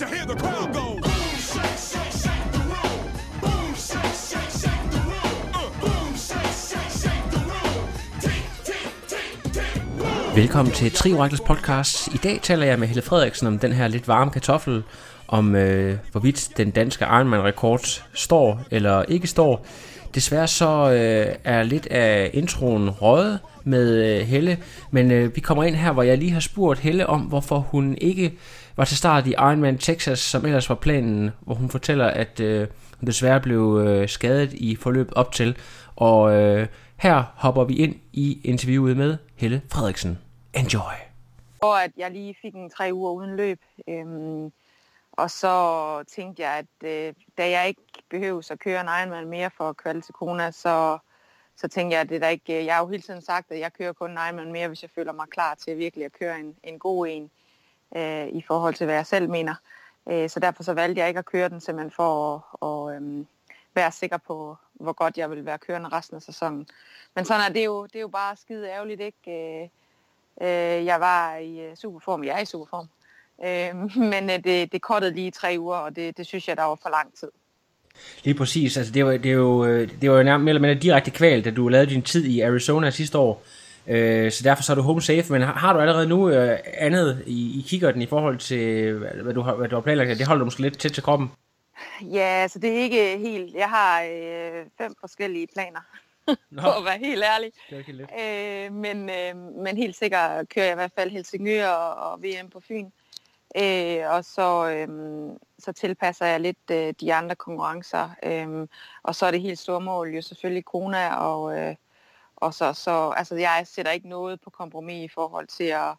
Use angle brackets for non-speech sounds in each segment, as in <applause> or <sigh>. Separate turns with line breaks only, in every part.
like to hear the crowd go. Boom, shake, shake, shake the room. Boom, shake, shake, shake the room. Uh, shake, shake, shake the room. Tick, tick, tick, tick. Boom.
Velkommen til Trioraklets podcast. I dag taler jeg med Helle Frederiksen om den her lidt varme kartoffel, om øh, hvorvidt den danske Ironman-rekord står eller ikke står. Desværre så øh, er lidt af introen røget med øh, Helle, men øh, vi kommer ind her, hvor jeg lige har spurgt Helle om, hvorfor hun ikke var til start i Ironman Texas, som ellers var planen, hvor hun fortæller, at øh, hun desværre blev øh, skadet i forløbet op til. Og øh, her hopper vi ind i interviewet med Helle Frederiksen. Enjoy!
Og at jeg lige fik en tre uger uden løb. Øhm, og så tænkte jeg, at øh, da jeg ikke behøver at køre en Ironman mere for at kvalde til Kona, så, så tænkte jeg, at det der ikke... Øh, jeg har jo hele tiden sagt, at jeg kører kun en Ironman mere, hvis jeg føler mig klar til virkelig at køre en, en god en øh, i forhold til, hvad jeg selv mener. Øh, så derfor så valgte jeg ikke at køre den simpelthen for at og, øh, være sikker på, hvor godt jeg vil være kørende resten af sæsonen. Men sådan er det jo, det er jo bare skide ærgerligt, ikke? Øh, øh, jeg var i øh, superform, jeg er i superform. Øh, <laughs> men øh, det, det kortede lige tre uger, og det, det synes jeg, der var for lang tid.
Lige præcis. Altså, det, var, det, er jo, øh, det var jo nærmest mere eller mindre direkte kval, da du lavede din tid i Arizona sidste år. Øh, så derfor så er du home safe, men har, har du allerede nu øh, andet i, i kikkerten i forhold til, hvad du har, hvad du har planlagt? Det holder du måske lidt tæt til kroppen.
Ja, altså det er ikke helt... Jeg har øh, fem forskellige planer, for at være helt ærlig. Det er ikke lidt. Øh, men, øh, men helt sikkert kører jeg i hvert fald Helsingør og, og VM på Fyn. Øh, og så, øh, så tilpasser jeg lidt øh, de andre konkurrencer. Øh, og så er det helt store mål jo selvfølgelig Kona, og, øh, og så, så altså jeg sætter ikke noget på kompromis i forhold til at,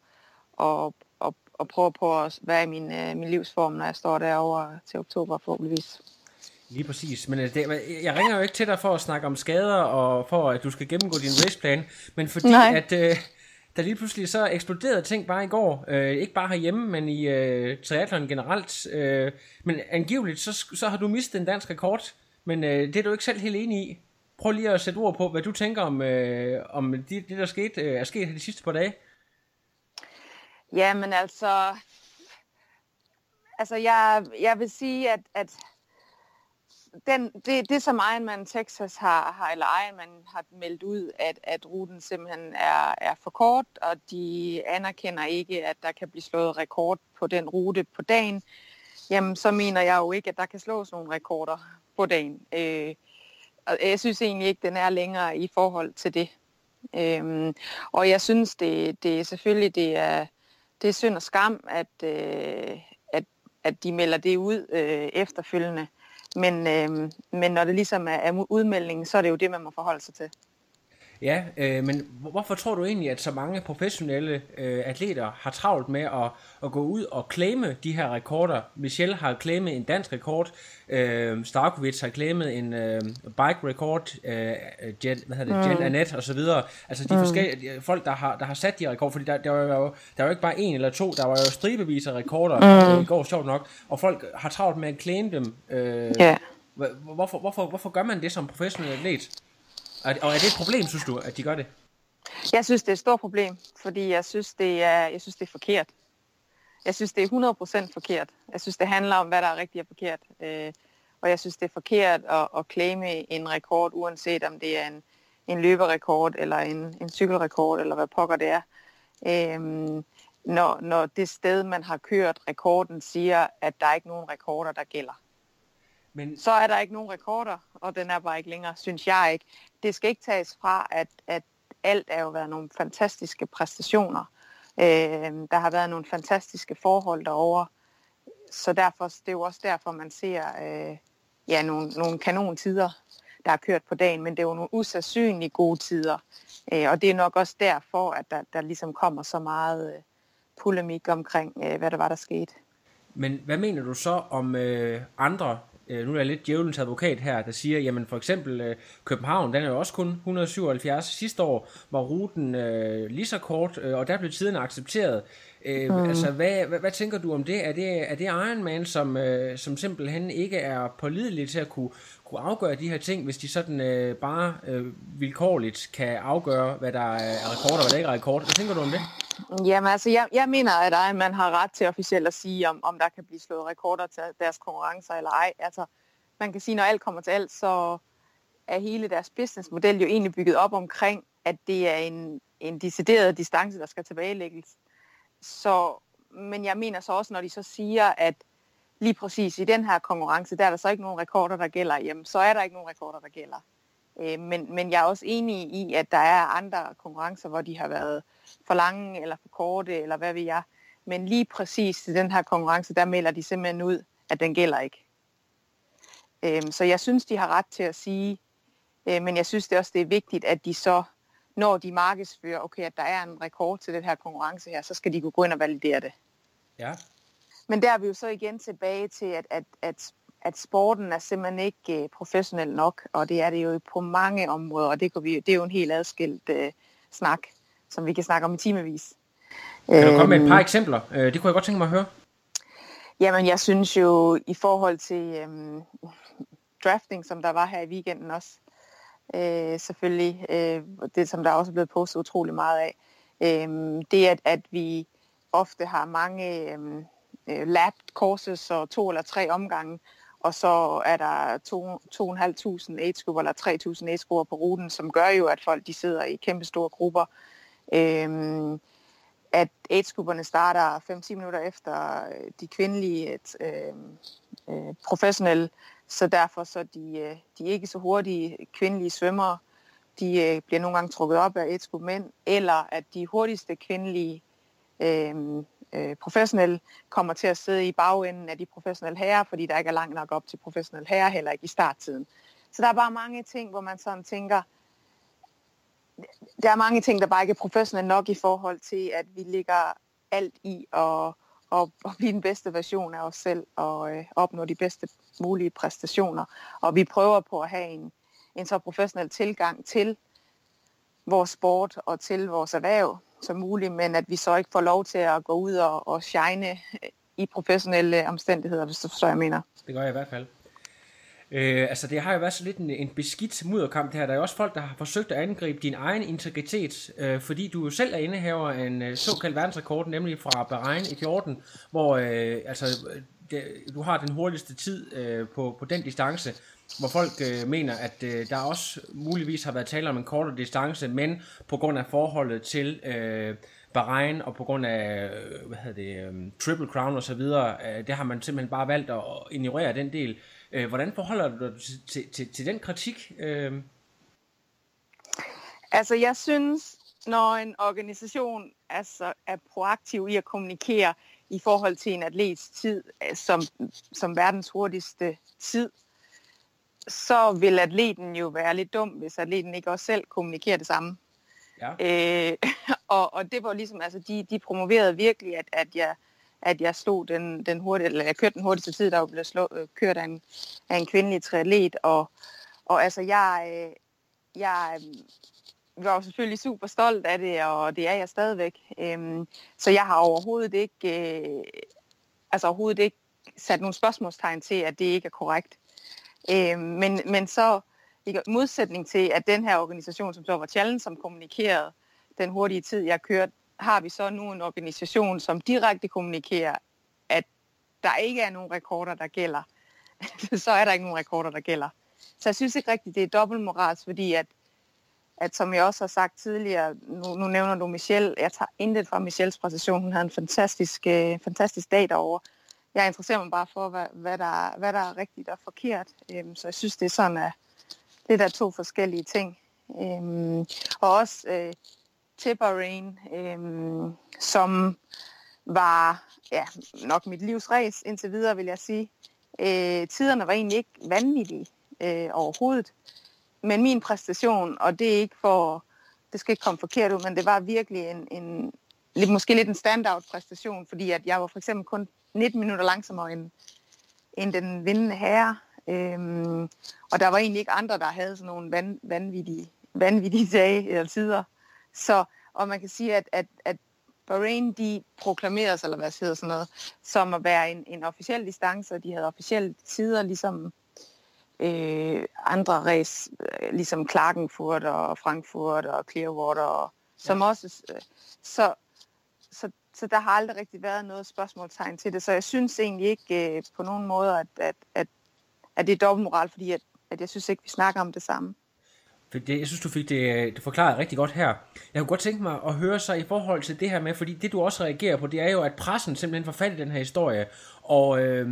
at, at, at prøve på at være i min, øh, min livsform, når jeg står derovre til oktober forhåbentligvis.
Lige præcis, men øh, det, jeg ringer jo ikke til dig for at snakke om skader og for at du skal gennemgå din raceplan, men fordi Nej. at øh, der lige pludselig så eksploderede ting bare i går, øh, ikke bare herhjemme, men i øh, triathlon generelt, øh, men angiveligt så, så har du mistet en dansk rekord, men øh, det er du ikke selv helt enig i. Prøv lige at sætte ord på, hvad du tænker om, øh, om det, det, der skete, øh, er sket de sidste par dage.
Jamen altså, altså jeg, jeg vil sige, at, at den, det, det som Ironman Texas har, har, eller Ironman har meldt ud, at, at ruten simpelthen er, er for kort, og de anerkender ikke, at der kan blive slået rekord på den rute på dagen, jamen så mener jeg jo ikke, at der kan slås nogle rekorder på dagen. Øh, og øh, jeg synes egentlig ikke, den er længere i forhold til det. Øhm, og jeg synes, det, det er selvfølgelig det er, det er synd og skam, at, øh, at, at de melder det ud øh, efterfølgende. Men, øh, men når det ligesom er, er udmeldingen, så er det jo det, man må forholde sig til.
Ja, øh, men hvorfor tror du egentlig, at så mange professionelle øh, atleter har travlt med at, at gå ud og claime de her rekorder? Michelle har claimet en dansk rekord, øh, Starkovic har claimet en øh, bike rekord, øh, Jen, hvad hedder det, mm. Jen Annette og så videre. Altså de mm. forskellige folk, der har, der har sat de rekorder, fordi der, der, var jo, der var jo ikke bare en eller to, der var jo stribevis af rekorder mm. i går, sjovt nok, og folk har travlt med at claim dem. Øh, yeah. hvorfor, hvorfor, hvorfor gør man det som professionel atlet? Og er det et problem, synes du, at de gør det?
Jeg synes, det er et stort problem, fordi jeg synes, det er, jeg synes, det er forkert. Jeg synes, det er 100% forkert. Jeg synes, det handler om, hvad der er rigtigt og forkert. Øh, og jeg synes, det er forkert at, at claime en rekord, uanset om det er en, en løberekord, eller en, en cykelrekord, eller hvad pokker det er. Øhm, når, når det sted, man har kørt rekorden, siger, at der er ikke nogen rekorder, der gælder. Men... Så er der ikke nogen rekorder, og den er bare ikke længere, synes jeg ikke. Det skal ikke tages fra, at, at alt er jo været nogle fantastiske præstationer. Øh, der har været nogle fantastiske forhold derovre. Så derfor, det er jo også derfor, man ser øh, ja, nogle, nogle kanontider, der er kørt på dagen, men det er jo nogle usandsynligt gode tider. Øh, og det er nok også derfor, at der, der ligesom kommer så meget øh, polemik omkring, øh, hvad der var, der skete.
Men hvad mener du så om øh, andre øh, nu er jeg lidt djævelens advokat her, der siger, jamen for eksempel øh, København, den er jo også kun 177 sidste år, var ruten øh, lige så kort, øh, og der blev tiden accepteret. Øh, mm. Altså, hvad, hvad, hvad tænker du om det? Er det, er det Ironman, som, øh, som simpelthen ikke er pålidelig til at kunne, kunne afgøre de her ting, hvis de sådan øh, bare øh, vilkårligt kan afgøre, hvad der er rekord og hvad der ikke er rekord? Hvad tænker du om det?
Jamen altså, jeg, jeg mener, at Ironman har ret til officielt at sige, om, om der kan blive slået rekorder til deres konkurrencer eller ej. Altså, man kan sige, når alt kommer til alt, så er hele deres businessmodel jo egentlig bygget op omkring, at det er en, en decideret distance, der skal tilbagelægges. Så, men jeg mener så også, når de så siger, at lige præcis i den her konkurrence, der er der så ikke nogen rekorder, der gælder, jamen så er der ikke nogen rekorder, der gælder. Øh, men, men jeg er også enig i, at der er andre konkurrencer, hvor de har været for lange eller for korte, eller hvad ved jeg. Men lige præcis i den her konkurrence, der melder de simpelthen ud, at den gælder ikke. Øh, så jeg synes, de har ret til at sige, øh, men jeg synes det også, det er vigtigt, at de så, når de markedsfører, okay, at der er en rekord til den her konkurrence her, så skal de kunne gå ind og validere det.
Ja.
Men der er vi jo så igen tilbage til, at, at, at at sporten er simpelthen ikke uh, professionel nok, og det er det jo på mange områder, og det, kan vi, det er jo en helt adskilt uh, snak, som vi kan snakke om i timevis.
Kan du komme med et par øhm, eksempler? Uh, det kunne jeg godt tænke mig at høre.
Jamen, jeg synes jo, i forhold til um, drafting, som der var her i weekenden også, øh, selvfølgelig, øh, det som der også er blevet postet utrolig meget af, øh, det at, at vi ofte har mange øh, øh lab courses og to eller tre omgange, og så er der 2.500 age eller 3.000 age på ruten, som gør jo, at folk de sidder i kæmpe store grupper. Øhm, at age starter 5-10 minutter efter øh, de kvindelige et, øh, øh, professionelle, så derfor så de, øh, de ikke så hurtige kvindelige svømmere, de øh, bliver nogle gange trukket op af age mænd, eller at de hurtigste kvindelige øh, øh, professionelle kommer til at sidde i bagenden af de professionelle herrer, fordi der ikke er langt nok op til professionelle herrer, heller ikke i starttiden. Så der er bare mange ting, hvor man sådan tænker, der er mange ting, der bare ikke er professionelle nok i forhold til, at vi ligger alt i at, at, at blive den bedste version af os selv og øh, opnå de bedste mulige præstationer. Og vi prøver på at have en, en så professionel tilgang til vores sport og til vores erhverv, som muligt, men at vi så ikke får lov til at gå ud og, og shine øh, i professionelle omstændigheder, hvis du forstår, jeg mener.
Det gør jeg i hvert fald. Øh, altså det har jo været så lidt en, en beskidt mudderkamp det her. Der er jo også folk, der har forsøgt at angribe din egen integritet, øh, fordi du jo selv er indehaver af en øh, såkaldt verdensrekord, nemlig fra Bahrain i 14, hvor øh, altså, du har den hurtigste tid øh, på, på den distance hvor folk øh, mener, at øh, der også muligvis har været tale om en kortere distance, men på grund af forholdet til øh, Bahrain og på grund af øh, hvad hedder det, øh, Triple Crown og så videre, øh, det har man simpelthen bare valgt at ignorere den del. Øh, hvordan forholder du dig til, til, til, til den kritik? Øh?
Altså jeg synes, når en organisation altså, er proaktiv i at kommunikere i forhold til en atlets tid øh, som, som verdens hurtigste tid, så vil atleten jo være lidt dum, hvis atleten ikke også selv kommunikerer det samme. Ja. Øh, <laughs> og, og det var ligesom, altså de, de promoverede virkelig, at, at jeg at jeg slog den, den hurtige, eller jeg kørte den hurtigste tid, der blevet slå, øh, kørt af en, af en kvindelig triatlet, og, og altså jeg, øh, jeg var jo selvfølgelig super stolt af det, og det er jeg stadigvæk. Øhm, så jeg har overhovedet ikke, øh, altså overhovedet ikke sat nogle spørgsmålstegn til, at det ikke er korrekt. Øhm, men, men så i modsætning til, at den her organisation, som så var Challenge, som kommunikerede den hurtige tid, jeg kørte, har vi så nu en organisation, som direkte kommunikerer, at der ikke er nogen rekorder, der gælder. <laughs> så er der ikke nogen rekorder, der gælder. Så jeg synes ikke rigtigt, det er dobbeltmorals, fordi at, at som jeg også har sagt tidligere, nu, nu nævner du Michelle, jeg tager intet fra Michelles præstation, hun havde en fantastisk, øh, fantastisk dag derovre jeg interesserer mig bare for, hvad, hvad, der, hvad der er rigtigt og forkert. Øhm, så jeg synes, det er sådan, at det er to forskellige ting. Øhm, og også øh, til Bahrain, øhm, som var ja, nok mit livs race indtil videre, vil jeg sige. Øh, tiderne var egentlig ikke vanvittige øh, overhovedet. Men min præstation, og det er ikke for, det skal ikke komme forkert ud, men det var virkelig en, en lidt, måske lidt en standout præstation, fordi at jeg var for eksempel kun 19 minutter langsommere end, end den vindende herre. Øhm, og der var egentlig ikke andre, der havde sådan nogle van, vanvittige, vanvittige dage eller tider. Så, og man kan sige, at, at, at Bahrain, de proklamerede sig, eller hvad hedder sådan noget, som at være en, en officiel distance, og de havde officielle tider, ligesom øh, andre race, øh, ligesom Klagenfurt og Frankfurt og Clearwater, og, som ja. også, øh, så, så så der har aldrig rigtig været noget spørgsmålstegn til det. Så jeg synes egentlig ikke øh, på nogen måde, at, at, at, at det er dobbeltmoral, fordi at, at jeg synes ikke, vi snakker om det samme.
For det, jeg synes, du fik det, det forklaret rigtig godt her. Jeg kunne godt tænke mig at høre sig i forhold til det her med, fordi det du også reagerer på, det er jo, at pressen simpelthen får fat i den her historie, og øh,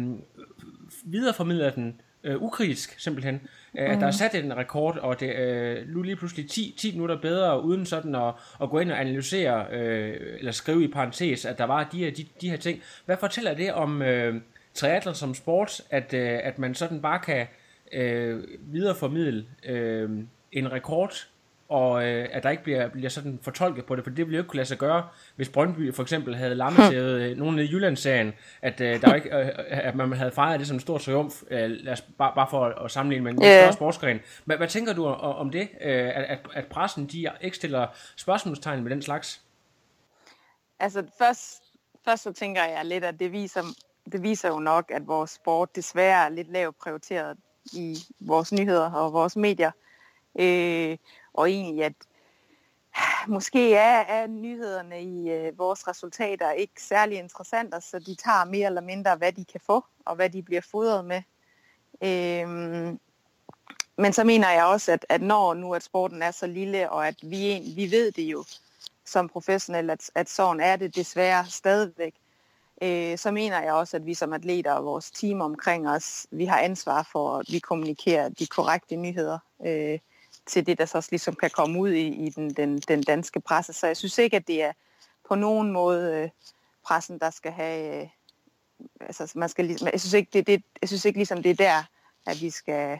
videreformidler den øh, ukritisk simpelthen. Mm. At der er sat en rekord, og det øh, nu lige pludselig 10, 10 minutter bedre, uden sådan at, at gå ind og analysere, øh, eller skrive i parentes, at der var de, de, de her ting. Hvad fortæller det om øh, triathlon som sport, at, øh, at man sådan bare kan øh, videreformidle øh, en rekord, og øh, at der ikke bliver, bliver sådan fortolket på det, for det ville jo ikke kunne lade sig gøre, hvis Brøndby for eksempel havde lammesævet <laughs> øh, nogen i Jyllandsserien, at, øh, der ikke, øh, at man havde fejret det som en stor triumf, øh, lad os, bare, bare for at, at sammenligne med en yeah. større sportsgren. Hvad, hvad tænker du om, om det, øh, at, at pressen de ikke stiller spørgsmålstegn med den slags?
Altså først, først så tænker jeg lidt, at det viser, det viser jo nok, at vores sport desværre er lidt lavt prioriteret i vores nyheder og vores medier. Øh, og egentlig, at <sighs> måske er, er nyhederne i øh, vores resultater ikke særlig interessante, så de tager mere eller mindre, hvad de kan få, og hvad de bliver fodret med. Øhm, men så mener jeg også, at, at når nu at sporten er så lille, og at vi, vi ved det jo som professionelle, at, at sådan er det desværre stadigvæk, øh, så mener jeg også, at vi som atleter og vores team omkring os, vi har ansvar for, at vi kommunikerer de korrekte nyheder. Øh, til det, der så også ligesom kan komme ud i, i den, den, den danske presse. Så jeg synes ikke, at det er på nogen måde øh, pressen, der skal have... Øh, altså, man skal, ligesom, jeg, synes ikke, det, det, jeg synes ikke ligesom, det er der, at vi skal...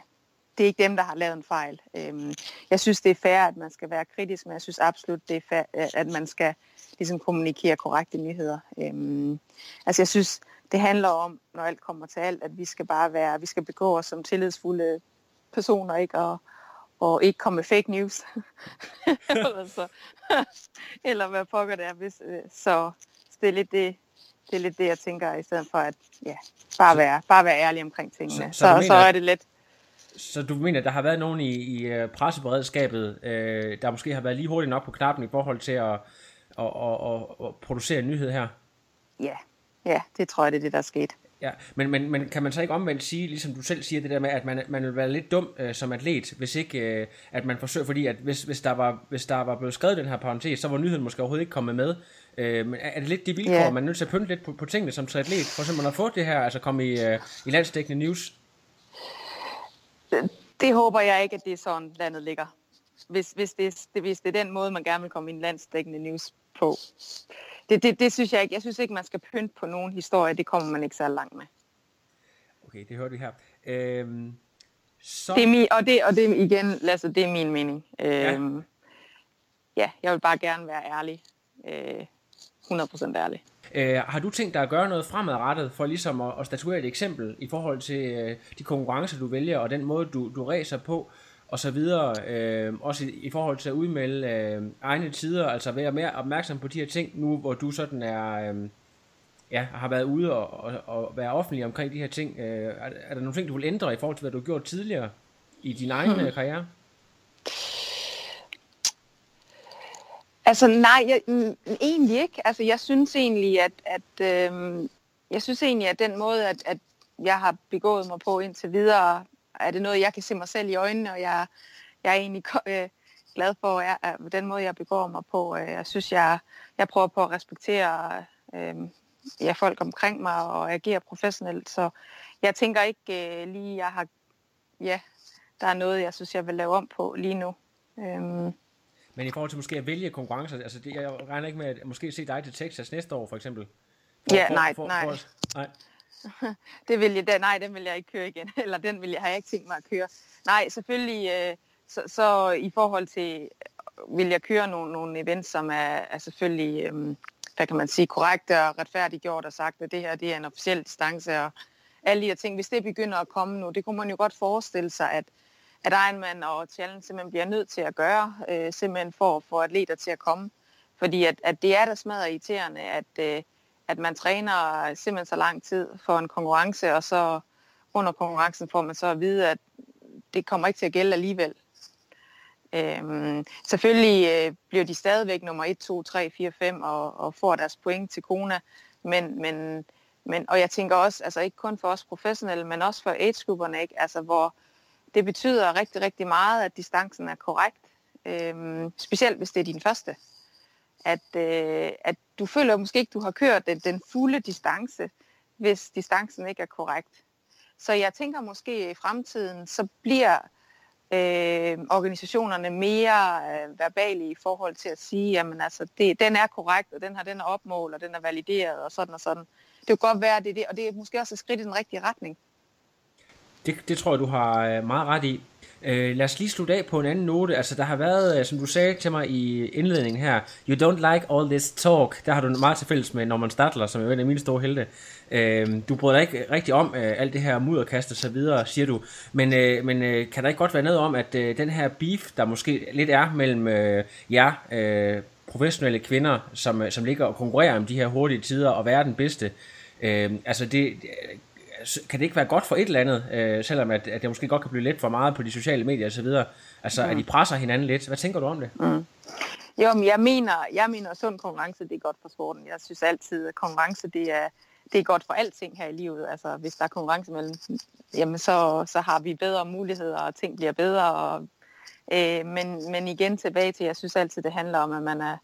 Det er ikke dem, der har lavet en fejl. Øhm, jeg synes, det er fair, at man skal være kritisk, men jeg synes absolut, det er fair, øh, at man skal ligesom kommunikere korrekte nyheder. Øhm, altså, jeg synes, det handler om, når alt kommer til alt, at vi skal bare være, vi skal begå os som tillidsfulde personer, ikke? Og, og ikke komme med fake news. <laughs> eller, så, <laughs> eller hvad pokker det er. Hvis, øh, så det er lidt det, det er lidt det, jeg tænker, i stedet for at ja, bare, være, bare være ærlig omkring tingene. Så, så, så, mener, så er det let.
Så du mener, at der har været nogen i, i øh, presseberedskabet, øh, der måske har været lige hurtigt nok på knappen i forhold til at, at, at, at, at producere en nyhed her?
Ja, ja, det tror jeg, det er det, der er sket.
Ja, men, men, men kan man så ikke omvendt sige, ligesom du selv siger det der med, at man, man vil være lidt dum øh, som atlet, hvis ikke øh, at man forsøger, fordi at hvis, hvis, der var, hvis der var blevet skrevet den her parentes, så var nyheden måske overhovedet ikke kommet med. Øh, men er det lidt de vilkår, yeah. man er nødt til at pynte lidt på, på tingene som triatlet, for eksempel at få det her, altså komme i, øh, i landsdækkende news?
Det, det håber jeg ikke, at det er sådan, landet ligger. Hvis, hvis, det, hvis det er den måde, man gerne vil komme i en landsdækkende news på det, det, det synes jeg ikke. Jeg synes ikke, man skal pynte på nogen historie. Det kommer man ikke så langt med.
Okay, det hørte vi her. Øhm,
så... det er min, og, det, og det igen, Lasse, det er min mening. Øhm, ja. ja, jeg vil bare gerne være ærlig. Øh, 100% ærlig.
Øh, har du tænkt dig at gøre noget fremadrettet for ligesom at, at statuere et eksempel i forhold til øh, de konkurrencer, du vælger, og den måde, du, du ræser på? Og så videre, øh, også i, i forhold til at udmelde øh, egne tider, altså være mere opmærksom på de her ting, nu hvor du sådan er, øh, ja, har været ude og, og, og være offentlig omkring de her ting. Øh, er, er der nogle ting, du vil ændre i forhold til, hvad du har gjort tidligere i din egen hmm. karriere?
Altså nej, jeg, egentlig ikke. Altså jeg synes egentlig, at, at øh, jeg synes egentlig, at den måde, at, at jeg har begået mig på indtil videre, er det noget, jeg kan se mig selv i øjnene, og jeg, jeg er egentlig øh, glad for at, at den måde, jeg begår mig på. Øh, jeg synes, jeg, jeg prøver på at respektere øh, ja, folk omkring mig og agere professionelt, så jeg tænker ikke øh, lige, jeg har, ja, der er noget, jeg synes, jeg vil lave om på lige nu. Øhm.
Men i forhold til måske at vælge konkurrencer, altså det, jeg regner ikke med at måske se dig til Texas næste år for eksempel?
For, ja, for, nej, for, nej. For, nej. <laughs> det vil jeg, nej, den vil jeg ikke køre igen, <laughs> eller den vil jeg, har jeg ikke tænkt mig at køre. Nej, selvfølgelig, øh, så, så i forhold til, vil jeg køre nogle, nogle events, som er, er selvfølgelig, øh, hvad kan man sige, korrekte og retfærdiggjort og sagt, at det her det er en officiel distance, og alle de her ting, hvis det begynder at komme nu, det kunne man jo godt forestille sig, at, at Ironman og Challenge simpelthen bliver nødt til at gøre, øh, simpelthen for at få atleter til at komme. Fordi at, at det er da smadret irriterende, at, øh, at man træner simpelthen så lang tid for en konkurrence, og så under konkurrencen får man så at vide, at det kommer ikke til at gælde alligevel. Øhm, selvfølgelig øh, bliver de stadigvæk nummer 1, 2, 3, 4, 5 og, og får deres point til Kona, men, men, men, og jeg tænker også, altså ikke kun for os professionelle, men også for age-grupperne, ikke? Altså, hvor det betyder rigtig, rigtig meget, at distancen er korrekt. øhm, specielt hvis det er din første. At, øh, at du føler måske ikke, du har kørt den, den fulde distance, hvis distancen ikke er korrekt. Så jeg tænker måske i fremtiden, så bliver øh, organisationerne mere øh, verbale i forhold til at sige, jamen altså, det, den er korrekt, og den har den er opmål, og den er valideret, og sådan og sådan. Det kan godt være, det er det, og det er måske også et skridt i den rigtige retning.
Det, det tror jeg, du har øh, meget ret i. Øh, lad os lige slutte af på en anden note. Altså, der har været, øh, som du sagde til mig i indledningen her, you don't like all this talk. Der har du meget til fælles med Norman Stadler, som er en af mine store helte. Øh, du bryder dig ikke rigtig om øh, alt det her mudderkast og så videre, siger du. Men, øh, men øh, kan der ikke godt være noget om, at øh, den her beef, der måske lidt er mellem øh, jer, øh, professionelle kvinder, som, øh, som ligger og konkurrerer om de her hurtige tider og være den bedste, øh, altså det, kan det ikke være godt for et eller andet, øh, selvom at, at det måske godt kan blive lidt for meget på de sociale medier osv., altså mm. at de presser hinanden lidt. Hvad tænker du om det? Mm.
Jo, men jeg mener, jeg mener, at sund konkurrence, det er godt for sporten. Jeg synes altid, at konkurrence, det er, det er godt for alting her i livet. Altså, hvis der er konkurrence mellem, jamen så, så har vi bedre muligheder, og ting bliver bedre. Og, øh, men, men igen tilbage til, jeg synes altid, det handler om, at man er,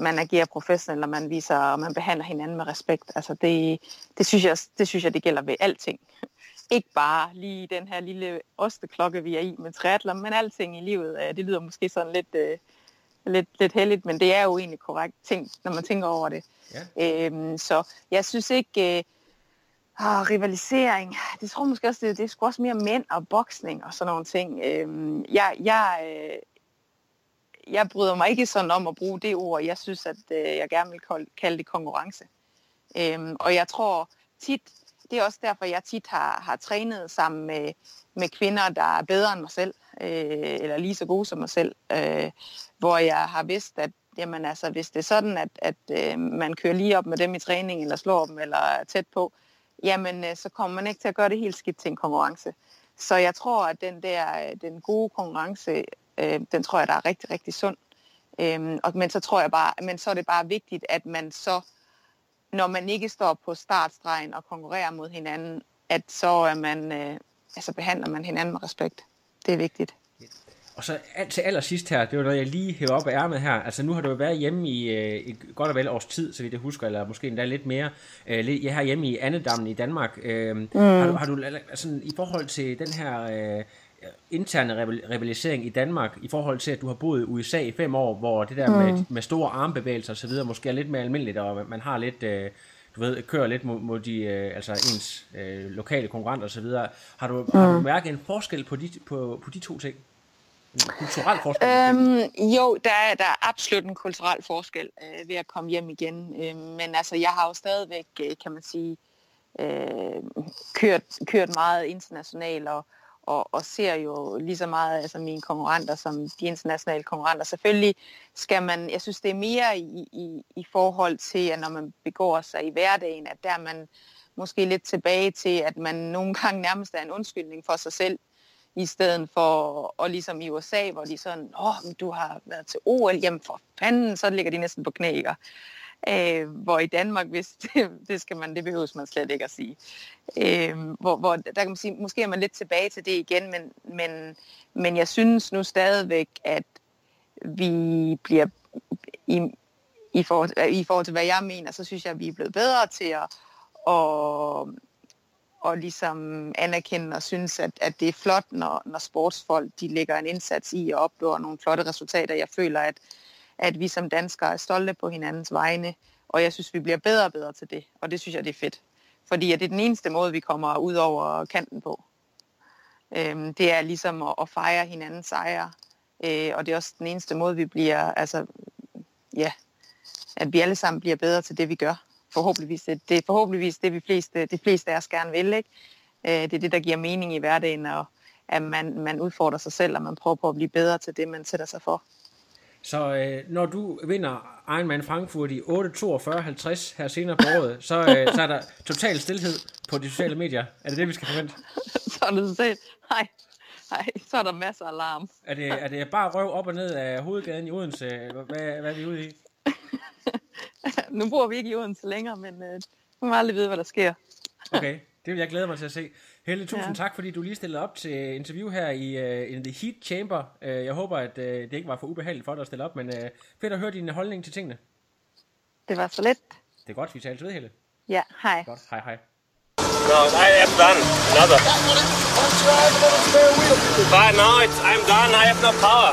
man agerer professionelt, og man viser, og man behandler hinanden med respekt. Altså det, det, synes jeg, det synes jeg, det gælder ved alting. <laughs> Ikke bare lige den her lille osteklokke, vi er i med triathlon, men alting i livet. Det lyder måske sådan lidt, øh, lidt, lidt heldigt, men det er jo egentlig korrekt ting, når man tænker over det. Ja. Øhm, så jeg synes ikke... Øh, Ah, rivalisering. Det tror jeg måske også, det, det er sgu også mere mænd og boksning og sådan nogle ting. Øhm, jeg, jeg, øh, jeg bryder mig ikke sådan om at bruge det ord. Jeg synes, at øh, jeg gerne vil kalde det konkurrence. Øhm, og jeg tror tit, det er også derfor, jeg tit har, har trænet sammen med, med kvinder, der er bedre end mig selv, øh, eller lige så gode som mig selv, øh, hvor jeg har vidst, at jamen, altså, hvis det er sådan, at, at øh, man kører lige op med dem i træning, eller slår dem, eller er tæt på, jamen, øh, så kommer man ikke til at gøre det helt skidt til en konkurrence. Så jeg tror, at den der øh, den gode konkurrence Øh, den tror jeg, der er rigtig, rigtig sund. Øh, og, men så tror jeg bare, men så er det bare vigtigt, at man så, når man ikke står på startstregen og konkurrerer mod hinanden, at så er man, øh, altså behandler man hinanden med respekt. Det er vigtigt.
Og så til allersidst her, det var noget, jeg lige hæver op af ærmet her. Altså nu har du jo været hjemme i øh, et godt og vel års tid, så vidt jeg husker, eller måske endda lidt mere. Øh, jeg har hjemme i Annedammen i Danmark. Øh, mm. har, du, har du altså, i forhold til den her øh, interne rivalisering i Danmark i forhold til, at du har boet i USA i fem år, hvor det der mm. med, med store armbevægelser osv. måske er lidt mere almindeligt, og man har lidt, øh, du ved, kører lidt mod, mod de, øh, altså ens øh, lokale konkurrenter osv. Har du, mm. har du mærket en forskel på de, på, på de to ting? En kulturel forskel?
Øhm, jo, der er, der er absolut en kulturel forskel øh, ved at komme hjem igen. Øh, men altså, jeg har jo stadigvæk, øh, kan man sige, øh, kørt, kørt meget internationalt, og, og, og ser jo lige så meget altså mine konkurrenter som de internationale konkurrenter. Selvfølgelig skal man, jeg synes det er mere i, i, i forhold til, at når man begår sig i hverdagen, at der er man måske lidt tilbage til, at man nogle gange nærmest er en undskyldning for sig selv, i stedet for, og ligesom i USA, hvor de sådan, åh, du har været til OL, jamen for fanden, så ligger de næsten på knæ, ikke? Øh, hvor i Danmark, hvis <laughs> det, det skal man, det behøves man slet ikke at sige. Øh, hvor, hvor der kan man sige, måske er man lidt tilbage til det igen, men, men, men jeg synes nu stadigvæk, at vi bliver i, i, forhold, øh, i forhold til, hvad jeg mener, så synes jeg, at vi er blevet bedre til at, at, og ligesom anerkende og synes, at, at det er flot, når, når sportsfolk de lægger en indsats i og opnår nogle flotte resultater. Jeg føler, at, at vi som danskere er stolte på hinandens vegne, og jeg synes, vi bliver bedre og bedre til det, og det synes jeg, det er fedt. Fordi at det er den eneste måde, vi kommer ud over kanten på. Øhm, det er ligesom at, at fejre hinandens sejre, øh, og det er også den eneste måde, vi bliver, altså, ja, at vi alle sammen bliver bedre til det, vi gør. Forhåbentligvis. Det, det er forhåbentligvis det, vi fleste, de fleste af os gerne vil, ikke? Øh, det er det, der giver mening i hverdagen, og at man, man udfordrer sig selv, og man prøver på at blive bedre til det, man sætter sig for.
Så øh, når du vinder Ironman Frankfurt i 8.42.50 her senere på året, så, øh, så er der total stillhed på de sociale medier. Er det det, vi skal forvente? <laughs>
så er det set. Nej. Nej, så er der masser af larm.
Er det, er det bare røv op og ned af hovedgaden i Odense? Hvad, hvad er vi ude i? <laughs>
nu bor vi ikke i Odense længere, men øh, nu må aldrig vide, hvad der sker.
okay. Det vil jeg glæde mig til at se. Helle, tusind ja. tak, fordi du lige stillede op til interview her i uh, in The Heat Chamber. Uh, jeg håber, at uh, det ikke var for ubehageligt for dig at stille op, men uh, fedt at høre din holdning til tingene.
Det var så let.
Det er godt, vi taler ved, Helle.
Ja, hej.
Godt, hej hej.
No, I am done. Another. But no, it's, I'm done. I have no power.